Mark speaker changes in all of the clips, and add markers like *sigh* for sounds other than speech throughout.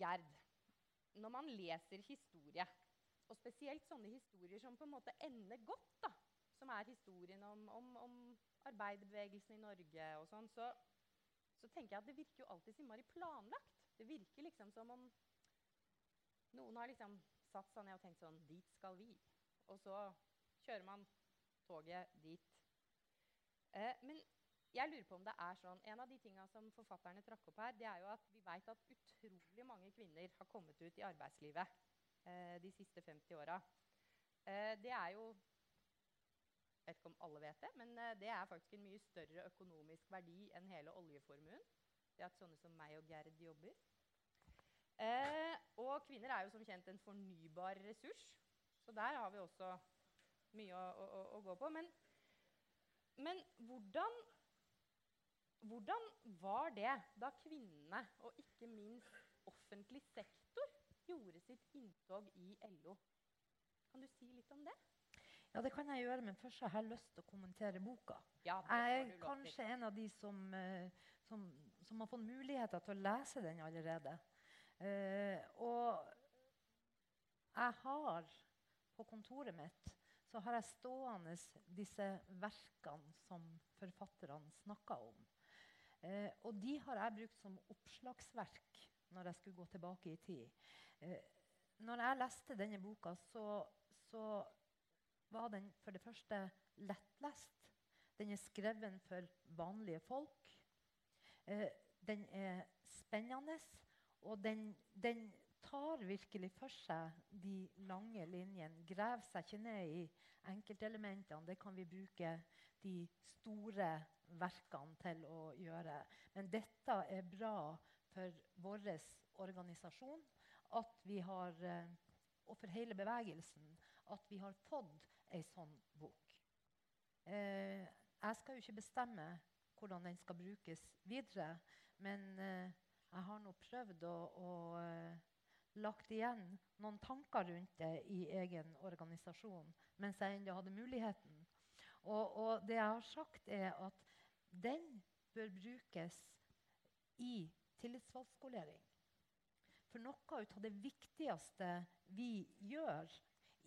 Speaker 1: Gerd, når man leser historie, og spesielt sånne historier som på en måte ender godt, da, som er historien om, om, om arbeiderbevegelsen i Norge og sånn, så, så, tenker jeg at det virker jo alltid innmari planlagt. Det virker liksom som om noen har liksom satt seg ned og tenkt sånn Dit skal vi. Og så kjører man toget dit. Eh, men jeg lurer på om det er sånn, En av de tingene som forfatterne trakk opp her, det er jo at vi vet at utrolig mange kvinner har kommet ut i arbeidslivet eh, de siste 50 åra. Eh, det er jo Jeg vet ikke om alle vet det, men eh, det er faktisk en mye større økonomisk verdi enn hele oljeformuen. Det at sånne som meg og Gerd jobber. Eh, og kvinner er jo som kjent en fornybar ressurs, så der har vi også mye å, å, å gå på. Men, men hvordan hvordan var det da kvinnene, og ikke minst offentlig sektor, gjorde sitt inntog i LO? Kan du si litt om det?
Speaker 2: Ja, det kan jeg gjøre, men først har jeg lyst til å kommentere boka.
Speaker 1: Ja,
Speaker 2: jeg er kanskje en av de som, eh, som, som, har fått muligheter til å lese den allerede. Uh, og jeg har på kontoret mitt så har jeg stående disse verkene som forfatterne snakker om. Eh, og de har jeg brukt som oppslagsverk når jeg skulle gå tilbake i tid. Eh, når jeg leste denne boka, så, så, var den for det første lettlest. Den er skrevet for vanlige folk. Eh, den er spennende, og den, den, tar virkelig for seg de lange linjene. Graver seg ikke ned i enkeltelementene. Det kan vi bruke de store verkene til å gjøre. Men dette er bra for vår organisasjon at vi har, eh, og for hele bevegelsen at vi har fått ei sånn bok. Eh, jeg skal jo ikke bestemme hvordan den skal brukes videre, men eh, jeg har nå prøvd å, å lagt igjen noen tanker rundt det i egen organisasjon mens jeg ennå hadde muligheten. Og, og, det jeg har sagt, er at den bør brukes i tillitsvalgskolering. For noe av det viktigste vi gjør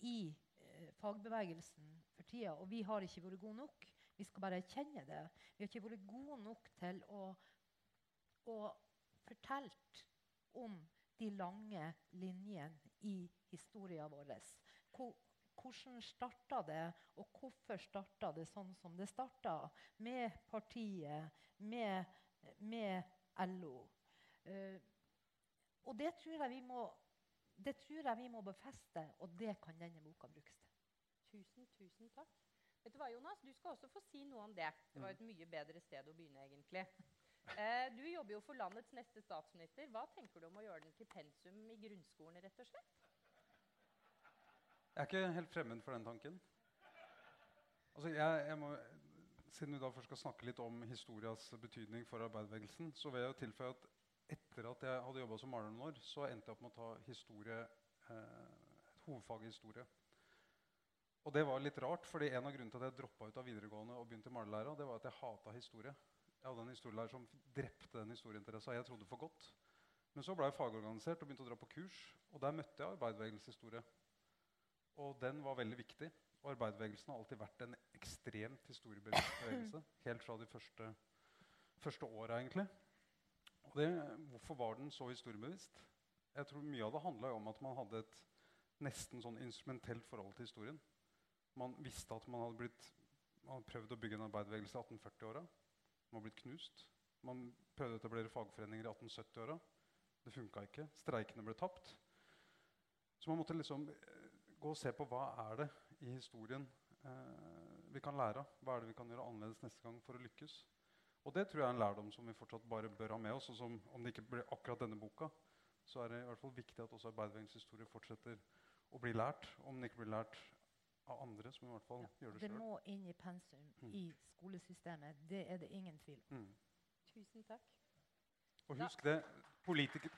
Speaker 2: i eh, fagbevegelsen for tida, og vi har ikke vært gode nok, vi skal bare erkjenne det, vi har ikke vært gode nok til å, å fortelle om de lange linjene i historien vår. Hvordan starta det, og hvorfor starta det sånn som det starta? Med partiet, med, med LO. Uh, og det tror, jeg vi må, det tror jeg vi må befeste, og det kan denne boka brukes til.
Speaker 1: Tusen, tusen takk. Vet Du hva, Jonas? Du skal også få si noe om det. Det var et mye bedre sted å begynne. egentlig. Uh, du jobber jo for landets neste statsminister. Hva tenker du om å gjøre den til pensum i grunnskolen? rett og slett?
Speaker 3: Jeg er ikke helt fremmed for den tanken. Altså, jeg, jeg må, siden vi da først skal snakke litt om historias betydning for arbeiderbevegelsen, så vil jeg jo tilføye at etter at jeg hadde jobba som maler noen år, så endte jeg opp med å ta historie, eh, et hovedfag i historie. Og det var litt rart, fordi en av grunnene til at jeg droppa ut av videregående og begynte malerlæra, det var at jeg hata historie. Jeg hadde en historielærer som drepte den historieinteressa jeg trodde for godt. Men så ble jeg fagorganisert og begynte å dra på kurs. Og der møtte jeg arbeiderbevegelseshistorie. Og den var veldig viktig. Arbeiderbevegelsen har alltid vært en ekstremt historiebevegelse. Helt fra de første, første åra, egentlig. Og det, hvorfor var den så historiebevisst? Jeg tror Mye av det handla om at man hadde et nesten sånn instrumentelt forhold til historien. Man visste at man hadde, blitt, man hadde prøvd å bygge en arbeiderbevegelse i 1840-åra. Man hadde blitt knust. Man prøvde å etablere fagforeninger i 1870-åra. Det funka ikke. Streikene ble tapt. Så man måtte liksom gå og se på hva er det i historien eh, vi kan lære av. Hva er det vi kan gjøre annerledes neste gang for å lykkes. Og det tror jeg er en lærdom som vi fortsatt bare bør ha med oss. og som, Om det ikke blir akkurat denne boka, så er det i hvert fall viktig at også arbeiderbevegelses fortsetter å bli lært. Om den ikke blir lært av andre, som i hvert fall ja, gjør det
Speaker 2: sjøl. Det må inn i pensum mm. i skolesystemet. Det er det ingen tvil om. Mm.
Speaker 1: Tusen takk.
Speaker 3: Og husk det, politikere,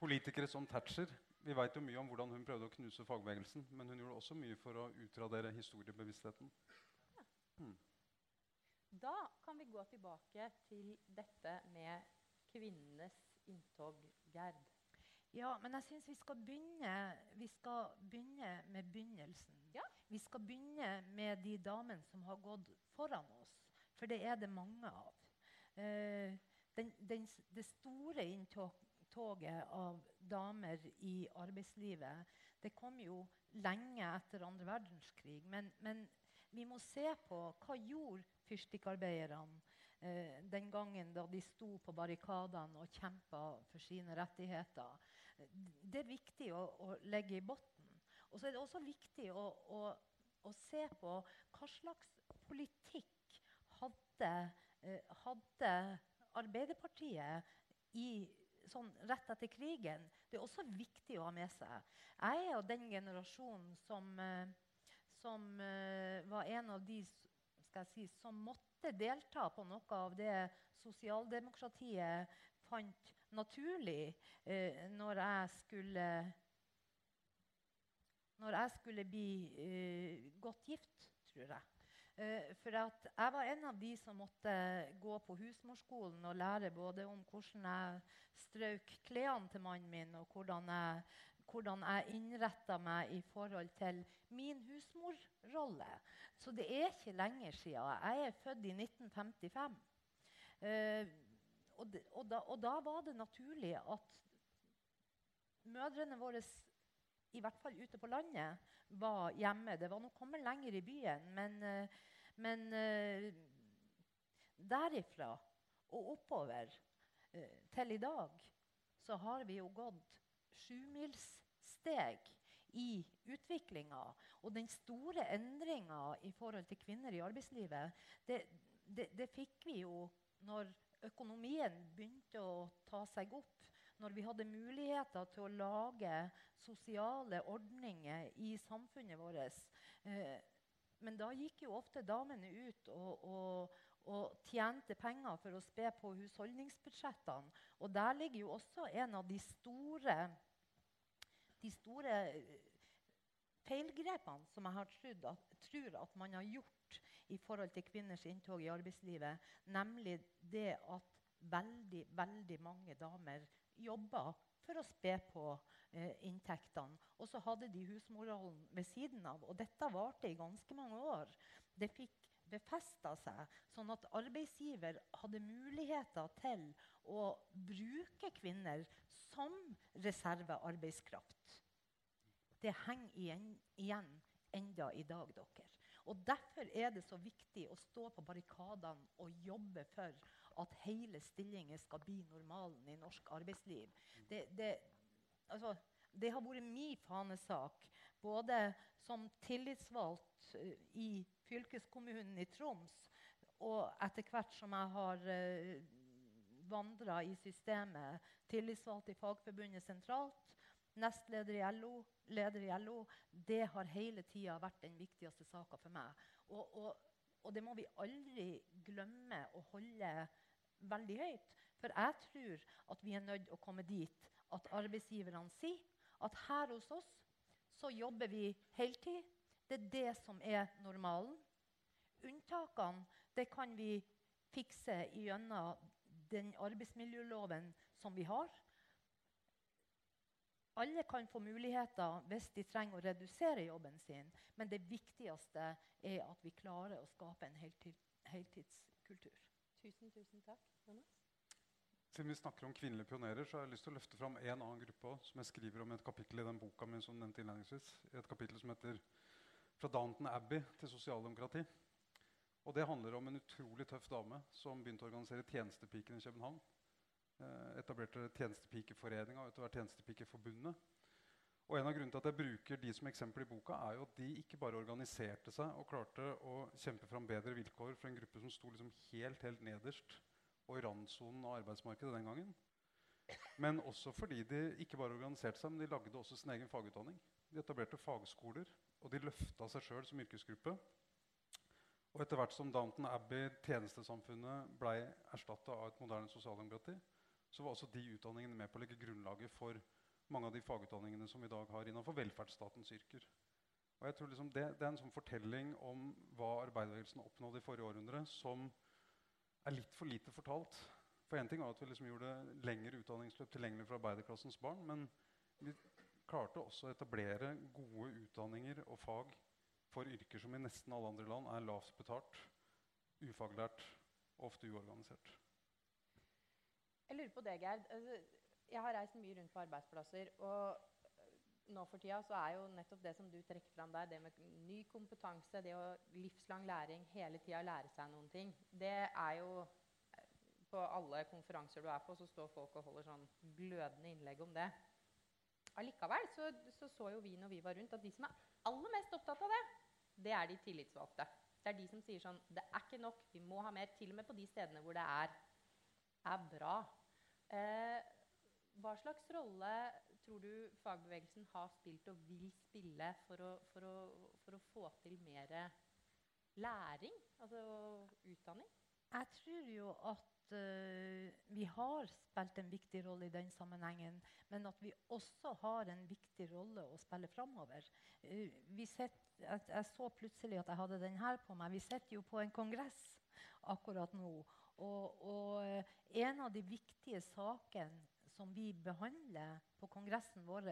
Speaker 3: politikere som Thatcher vi vet jo mye om hvordan hun prøvde å knuse fagbevegelsen, men hun gjorde også mye for å utradere historiebevisstheten. Ja.
Speaker 1: Hmm. Da kan vi gå tilbake til dette med kvinnenes inntog, Gerd?
Speaker 2: Ja, men jeg syns vi, vi skal begynne med begynnelsen.
Speaker 1: Ja.
Speaker 2: Vi skal begynne med de damene som har gått foran oss. For det er det mange av. Uh, den, den, det store inntoget av damer i arbeidslivet det kom jo lenge etter andre verdenskrig. Men, men vi må se på hva gjorde fyrstikkarbeiderne eh, den gangen da de sto på barrikadene og kjempa for sine rettigheter. Det er viktig å, å legge i bunnen. Og så er det også viktig å, å, å se på hva slags politikk hadde, eh, hadde Arbeiderpartiet i, sånn rett etter krigen. Det er også viktig å ha med seg. Jeg er av den generasjonen som, eh, som eh, var en av de si, som måtte delta på noe av det sosialdemokratiet fant naturlig eh, når jeg skulle når jeg skulle bli eh, godt gift, tror jeg. Eh, for jeg var en av de som måtte gå på husmorskolen og lære både om hvordan jeg strøk klærne til mannen min, og hvordan jeg, hvordan jeg innretta meg i forhold til min husmorrolle. Så det er ikke lenger siden. Jeg er født i 1955. Eh, og, det, og, da, og da var det naturlig at mødrene våre i hvert fall ute på landet, var hjemme. Det var nok kommet lenger i byen, men, eh, men eh, derifra og oppover eh, til i dag så har vi jo gått sjumilssteg i utviklinga. Og den store endringa i forhold til kvinner i arbeidslivet, det, det, det fikk vi jo når økonomien begynte å ta seg opp når vi hadde muligheter til å lage sosiale ordninger i samfunnet vårt. Eh, men da gikk jo ofte damene ut og, og, og tjente penger for å spe på husholdningsbudsjettene. Og der ligger jo også en av de store, de store eh, feilgrepene som jeg har trodd at, tror at man har gjort i forhold til kvinners inntog i arbeidslivet, nemlig det at veldig, veldig mange damer jobba for å spe på eh, inntektene. Og så hadde de husmorrollen ved siden av. Og dette varte i ganske mange år. Det fikk befesta seg, sånn at arbeidsgiver hadde muligheter til å bruke kvinner som reservearbeidskraft. Det henger igjen, igjen enda i dag, dere. Og Derfor er det så viktig å stå på barrikadene og jobbe for at hele stillinger skal bli normalen i norsk arbeidsliv. Det, det, altså, det har vært min fanesak, både som tillitsvalgt eh, i fylkeskommunen i Troms, og etter hvert som jeg har uh, vandra i systemet, tillitsvalgt i Fagforbundet sentralt, nestleder i LO, leder i LO, det har hele tida vært den viktigste saka for meg. Og, og, og, det må vi aldri glemme å holde veldig høyt. For jeg tror at vi er nødt til å komme dit at arbeidsgiverne sier at her hos oss så jobber vi heltid. Det er det som er normalen. Unntakene det kan vi fikse gjennom den arbeidsmiljøloven som vi har. Alle kan få muligheter hvis de trenger å redusere jobben sin. Men det viktigste er at vi klarer å skape en heltidskultur.
Speaker 1: Tusen, tusen takk. Jonas?
Speaker 3: Siden vi snakker om kvinnelige pionerer, så har jeg lyst til å løfte fram en annen gruppe også, som jeg skriver om i et kapittel i den boka min som nevnte innledningsvis. Et kapittel som heter 'Fra Downton Abbey til sosialdemokrati'. Og Det handler om en utrolig tøff dame som begynte å organisere Tjenestepiken i København. Eh, etablerte Tjenestepikeforeninga og etter hvert Tjenestepikeforbundet. Og En av grunnene til at jeg bruker de som eksempel i boka, er jo at de ikke bare organiserte seg og klarte å kjempe fram bedre vilkår for en gruppe som sto liksom helt, helt nederst og i randsonen av arbeidsmarkedet den gangen. Men også fordi de ikke bare organiserte seg, men de lagde også sin egen fagutdanning. De etablerte fagskoler, og de løfta seg sjøl som yrkesgruppe. Og etter hvert som Downton Abbey, tjenestesamfunnet, ble erstatta av et moderne sosialdemokrati, så var også de utdanningene med på å legge grunnlaget for mange av de fagutdanningene som vi i dag har innenfor velferdsstatens yrker. Og jeg tror liksom det, det, er en sånn fortelling om hva arbeiderbevegelsen oppnådde i forrige århundre, som er litt for lite fortalt. For en ting var at vi liksom gjorde lengre utdanningsløp tilgjengelig for arbeiderklassens barn. Men vi klarte også å etablere gode utdanninger og fag for yrker som i nesten alle andre land er lavt betalt, ufaglært og ofte uorganisert.
Speaker 1: Jeg lurer på det, Gerd. Altså, jeg har reist mye rundt på arbeidsplasser. og nå for tida så er jo nettopp det som du trekker fram der, det med ny kompetanse, det å livslang læring, hele tida lære seg noen ting, det er jo På alle konferanser du er på, så står folk og holder sånn glødende innlegg om det. Allikevel så, så, så jo vi når vi var rundt, at de som er aller mest opptatt av det, det er de tillitsvalgte. Det er de som sier sånn Det er ikke nok. Vi må ha mer. Til og med på de stedene hvor det er, er bra. Eh, hva slags rolle tror du fagbevegelsen har spilt og vil spille for å, for å, for å få til mer læring, altså utdanning?
Speaker 2: Jeg tror jo at uh, vi har spilt en viktig rolle i den sammenhengen, men at vi også har en viktig rolle å spille framover. Uh, jeg, så plutselig at jeg hadde den her på meg. Vi sitter jo på en kongress akkurat nå. Og, og uh, en av de viktige sakene som vi behandler på kongressen vår,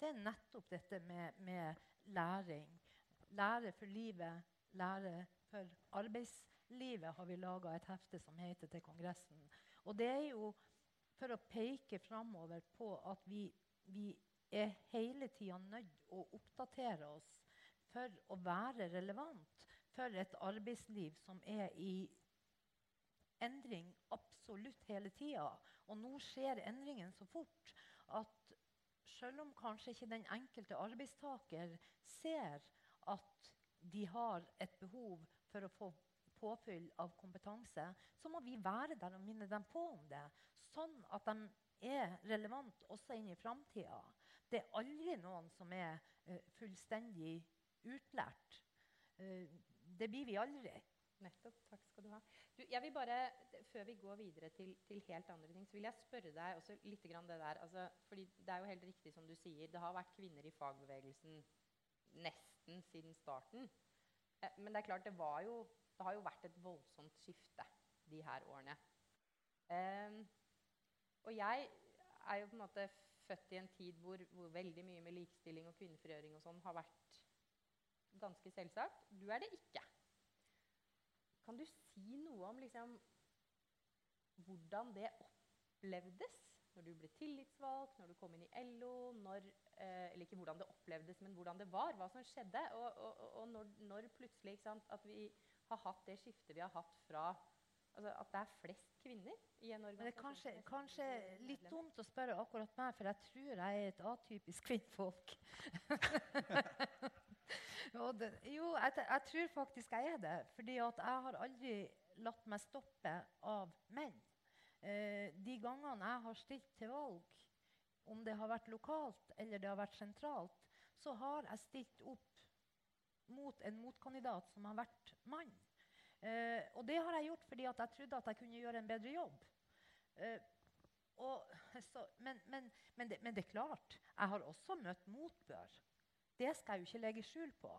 Speaker 2: det er nettopp dette med, med læring. Lære for livet, lære for arbeidslivet har vi laga et hefte som heter til kongressen. Og det er jo for å peke framover på at vi, vi er hele tida nødt å oppdatere oss for å være relevant for et arbeidsliv som er i endring absolutt hele tida. Og nå skjer endringen så fort at selv om kanskje ikke den enkelte arbeidstaker ser at de har et behov for å få påfyll av kompetanse, så må vi være der og minne dem på om det. Sånn at de er relevant også inn i framtida. Det er aldri noen som er uh, fullstendig utlært. Uh, det blir vi aldri.
Speaker 1: Nettopp. Takk skal du ha. Du, jeg vil bare, Før vi går videre til, til, helt andre ting, så vil jeg spørre deg også litt grann det der. Altså, fordi det er jo helt riktig som du sier, det har vært kvinner i fagbevegelsen nesten siden starten. Eh, men det er klart, det, jo, det, har jo vært et voldsomt skifte de her årene. Eh, og jeg er jo på en måte født i en tid hvor, hvor veldig mye med likestilling og kvinnefrigjøring og sånn har vært ganske selvsagt. Du er det ikke. Kan du si noe om liksom, hvordan det opplevdes når du ble tillitsvalgt, når du kom inn i LO? Når, eh, eller ikke hvordan det opplevdes, men hvordan det var, hva som skjedde. Og, og, og når, når, plutselig sant, at vi har hatt det skiftet vi har hatt fra altså At det er flest kvinner i en organisasjon.
Speaker 2: Det er kanskje, kanskje litt dumt å spørre akkurat meg, for jeg tror jeg er et atypisk kvinnfolk. *laughs* *laughs* det, jo, jeg, jeg, tror faktisk jeg er det. fordi jeg har aldri latt meg stoppe av menn. Eh, de gangene jeg har stilt til valg, om det har vært lokalt eller det har vært sentralt, så har jeg stilt opp mot en motkandidat som har vært mann. Eh, og det har jeg gjort fordi jeg trodde at jeg kunne gjøre en bedre jobb. Eh, og, *laughs* så, men, men, men, det, men, det, er klart, jeg har også møtt motbør. Det skal jeg jo ikke legge skjul på.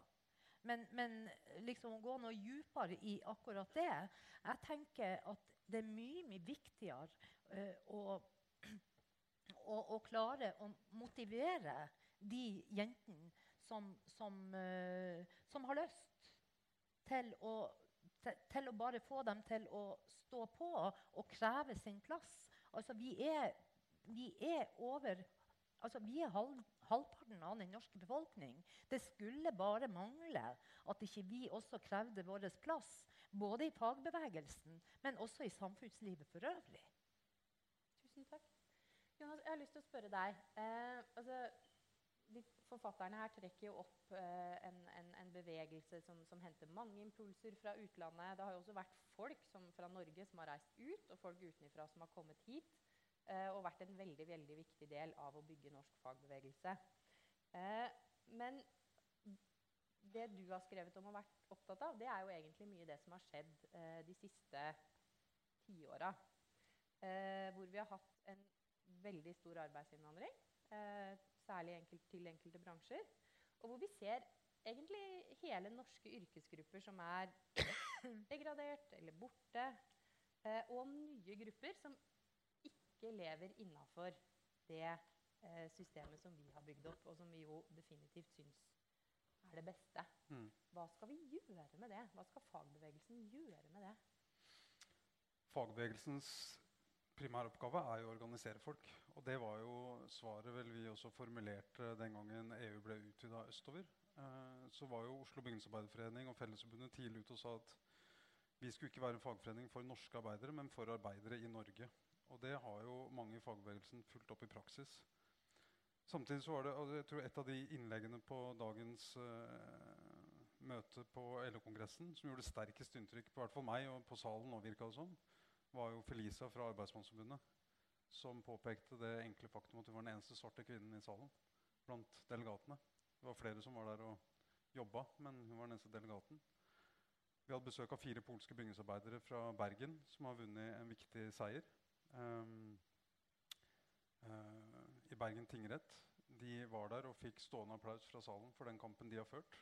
Speaker 2: Men, men liksom å gå noe dypere i akkurat det Jeg tenker at det er mye, mye viktigere uh, å, å, klare å motivere de jentene som, som, uh, som har lyst til å, til å bare få dem til å stå på og kreve sin plass. Altså, vi er, vi er over Altså, vi er halv, halvparten av den norske befolkning. Det skulle bare mangle at ikke vi også krevde vår plass. Både i fagbevegelsen, men også i samfunnslivet for øvrig.
Speaker 1: Tusen takk. Jonas, jeg har lyst til å spørre deg. Eh, altså, de forfatterne her trekker jo opp eh, en, en, en, bevegelse som, som, henter mange impulser fra utlandet. Det har jo også vært folk som, fra Norge som har reist ut, og folk utenfra som har kommet hit. Eh, og vært en veldig, veldig viktig del av å bygge norsk fagbevegelse. Eh, men det du har skrevet om og vært opptatt av, det er jo egentlig mye det som har skjedd eh, de siste tiåra. hvor vi har hatt en veldig stor arbeidsinnvandring, særlig enkelt, til enkelte bransjer. Og hvor vi ser egentlig hele norske yrkesgrupper som er *coughs* degradert eller borte. og nye grupper som ikke lever innafor det eh, systemet som vi har bygd opp, og som vi jo definitivt syns er det beste.
Speaker 3: Mm.
Speaker 1: Hva skal vi gjøre med det? Hva skal fagbevegelsen gjøre med det?
Speaker 3: Fagbevegelsens primæroppgave er jo å organisere folk. Og det var jo svaret vel vi også formulerte den gangen EU ble utvida østover. Eh, så var jo Oslo Bygningsarbeiderforening og Fellesforbundet tidlig ute og sa at vi skulle ikke være en fagforening for norske arbeidere, men for arbeidere i Norge. Og det har jo mange i fagbevegelsen fulgt opp i praksis. Samtidig så var det, og jeg tror Et av de innleggene på dagens uh, møte på LO-kongressen som gjorde sterkest inntrykk på hvert fall meg og på salen, og det som, var jo Felisa fra Arbeidsmannsforbundet, som påpekte det enkle faktum at hun var den eneste svarte kvinnen i salen blant delegatene. Det var flere som var der og jobba, men hun var den eneste delegaten. Vi hadde besøk av fire polske bygningsarbeidere fra Bergen som har vunnet en viktig seier. Uh, I Bergen tingrett. De var der og fikk stående applaus fra salen for den kampen de har ført.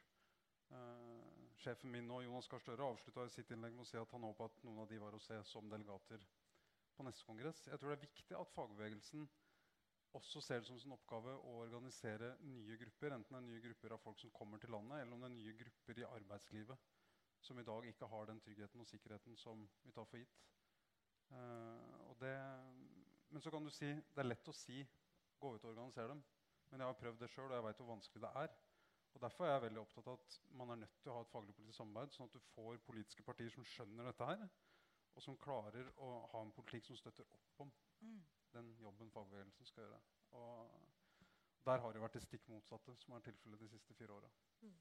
Speaker 3: Uh, sjefen min og Jonas Gahr Støre avslutta sitt innlegg med å si at han håpa at noen av de var å se som delegater på neste kongress. Jeg tror det er viktig at fagbevegelsen også ser det som sin oppgave å organisere nye grupper. Enten det er nye grupper av folk som kommer til landet, eller om det er nye grupper i arbeidslivet som i dag ikke har den tryggheten og sikkerheten som vi tar for gitt. Uh, det, men så kan du si det er lett å si gå ut og organisere dem. Men jeg har prøvd det sjøl, og jeg veit hvor vanskelig det er. Og Derfor er jeg veldig opptatt av at man er nødt til å ha et faglig politisk samarbeid, sånn at du får politiske partier som skjønner dette her, og som klarer å ha en politikk som støtter opp om mm. den jobben fagbevegelsen skal gjøre. Og der har det vært det stikk motsatte som er tilfellet de siste fire åra. Mm.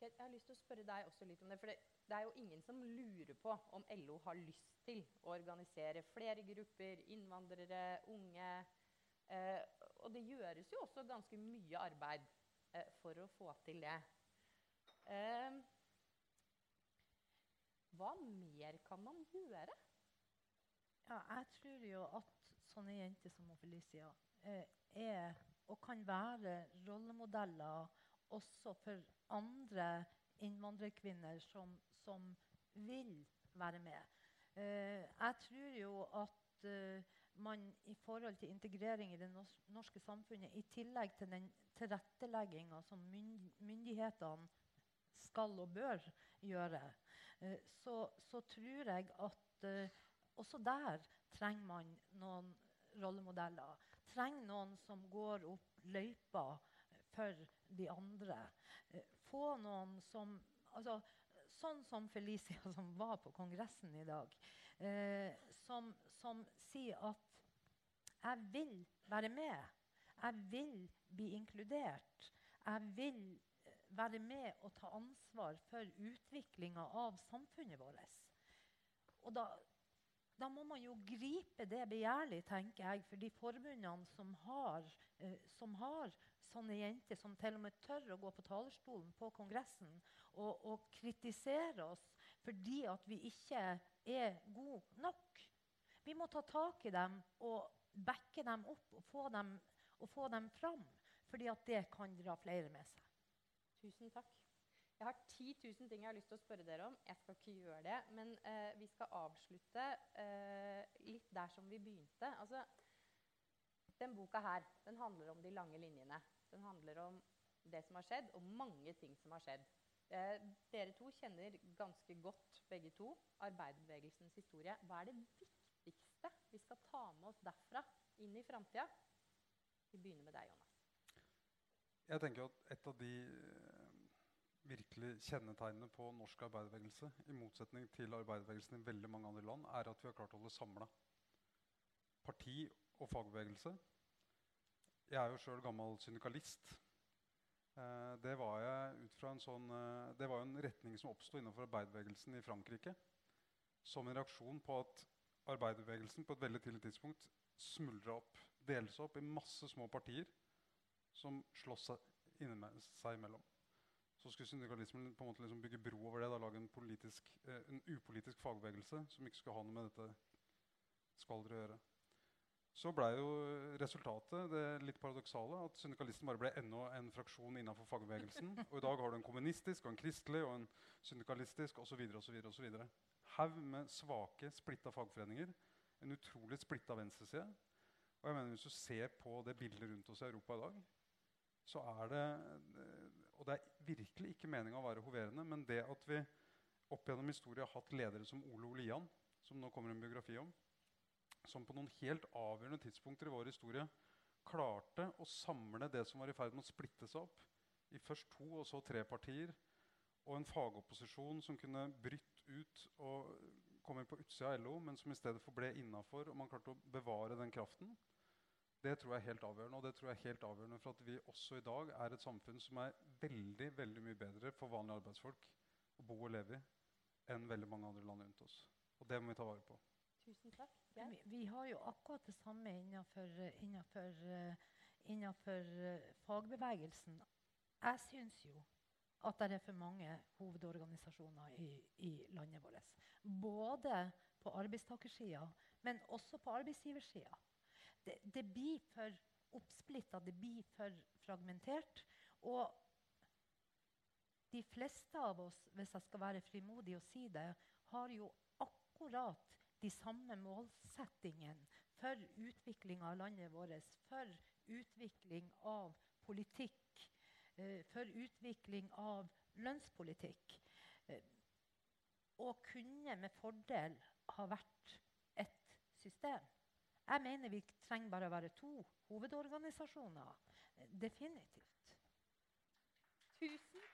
Speaker 1: Jeg har lyst til å spørre deg også litt om det. For det, det, er jo ingen som lurer på om LO har lyst til å organisere flere grupper, innvandrere, unge. Eh, og det gjøres jo også ganske mye arbeid eh, for å få til det. Eh, hva mer kan man gjøre?
Speaker 2: Ja, jeg tror jo at sånne jenter som Felicia eh, er og kan være rollemodeller også for andre innvandrerkvinner som, som vil være med. Uh, jeg tror jo at uh, man i forhold til integrering i det norske samfunnet, i tillegg til den tilrettelegginga som myndighetene skal og bør gjøre, uh, så, så, tror jeg at også der trenger man noen rollemodeller. Trenger noen som går opp løypa for de andre. Eh, få noen som altså, Sånn som Felicia, *laughs* som var på Kongressen i dag, eh, som, som, sier at 'jeg vil være med'. Jeg vil bli inkludert. Jeg vil eh, være med og ta ansvar for utviklinga av samfunnet vårt. Og da, da, må man jo gripe det begjærlig, tenker jeg, for de forbundene som har, eh, som har sånne jenter som til og med tør å gå på talerstolen på Kongressen og, og kritisere oss fordi at vi ikke er gode nok. Vi må ta tak i dem og backe dem opp og få dem, og få dem fram. Fordi at det kan dra flere med seg.
Speaker 1: Tusen takk. Jeg har 10 000 ting jeg har lyst til å spørre dere om. Jeg skal ikke gjøre det. Men eh, vi skal avslutte eh, litt der som vi begynte. Altså, den boka her den handler om de lange linjene. Den handler om det som har skjedd, og mange ting som har skjedd. Eh, dere to kjenner ganske godt begge to arbeiderbevegelsens historie. Hva er det viktigste vi skal ta med oss derfra inn i framtida? Vi begynner med deg, Jonas.
Speaker 3: Jeg tenker at Et av de virkelig kjennetegnene på norsk arbeiderbevegelse, i motsetning til arbeiderbevegelsen i veldig mange andre land, er at vi har klart å holde samla. Parti og fagbevegelse jeg er jo sjøl gammel syndikalist. Eh, det var jeg ut fra en sånn, eh, det var en retning som oppsto innenfor arbeiderbevegelsen i Frankrike. Som en reaksjon på at arbeiderbevegelsen på et veldig tidlig tidspunkt smuldra opp, deles opp i masse små partier som sloss seg, seg imellom. Så skulle syndikalismen på en måte liksom bygge bro over det. da Lage en, politisk, eh, en upolitisk fagbevegelse som ikke skulle ha noe med dette skvalderet å gjøre. Så ble jo resultatet det litt paradoksale at syndikalisten bare ble enda en fraksjon innenfor fagbevegelsen. *laughs* Og i dag har du en kommunistisk, og en kristelig, og en syndikalistisk osv. Haug med svake, splitta fagforeninger. En utrolig splitta venstreside. Og jeg mener Hvis du ser på det bildet rundt oss i Europa i dag, så er det eh, Og det er virkelig ikke meninga å være hoverende, men det at vi opp gjennom historien har hatt ledere som Ole Olian, som nå kommer en biografi om, som på noen helt avgjørende tidspunkter i vår historie klarte å samle det som var i ferd med å splitte seg opp, i først to og så tre partier, og en fagopposisjon som kunne brytt ut og komme på utsida av LO, men som i stedet for ble innafor, og man klarte å bevare den kraften. Det tror jeg er helt avgjørende. Og det tror jeg er helt avgjørende for at vi også i dag er et samfunn som er veldig veldig mye bedre for vanlige arbeidsfolk å bo og leve i enn veldig mange andre land rundt oss. Og det må vi ta vare på.
Speaker 1: Tusen takk.
Speaker 2: Vi, vi har jo akkurat det samme innenfor, innenfor, innenfor eh, fagbevegelsen. Jeg syns jo at det er for mange hovedorganisasjoner i, i landet vårt. Både på arbeidstakersida, men også på arbeidsgiversida. Det, det blir for oppsplitta, det blir for fragmentert. Og de fleste av oss, hvis jeg skal være frimodig og si det, har jo akkurat de samme målsettingene for utvikling av landet vårt, for utvikling av politikk, eh, for utvikling av lønnspolitikk. Eh, og kunne med fordel ha vært et system. Jeg mener vi trenger bare å være to hovedorganisasjoner. Definitivt.
Speaker 1: Tusen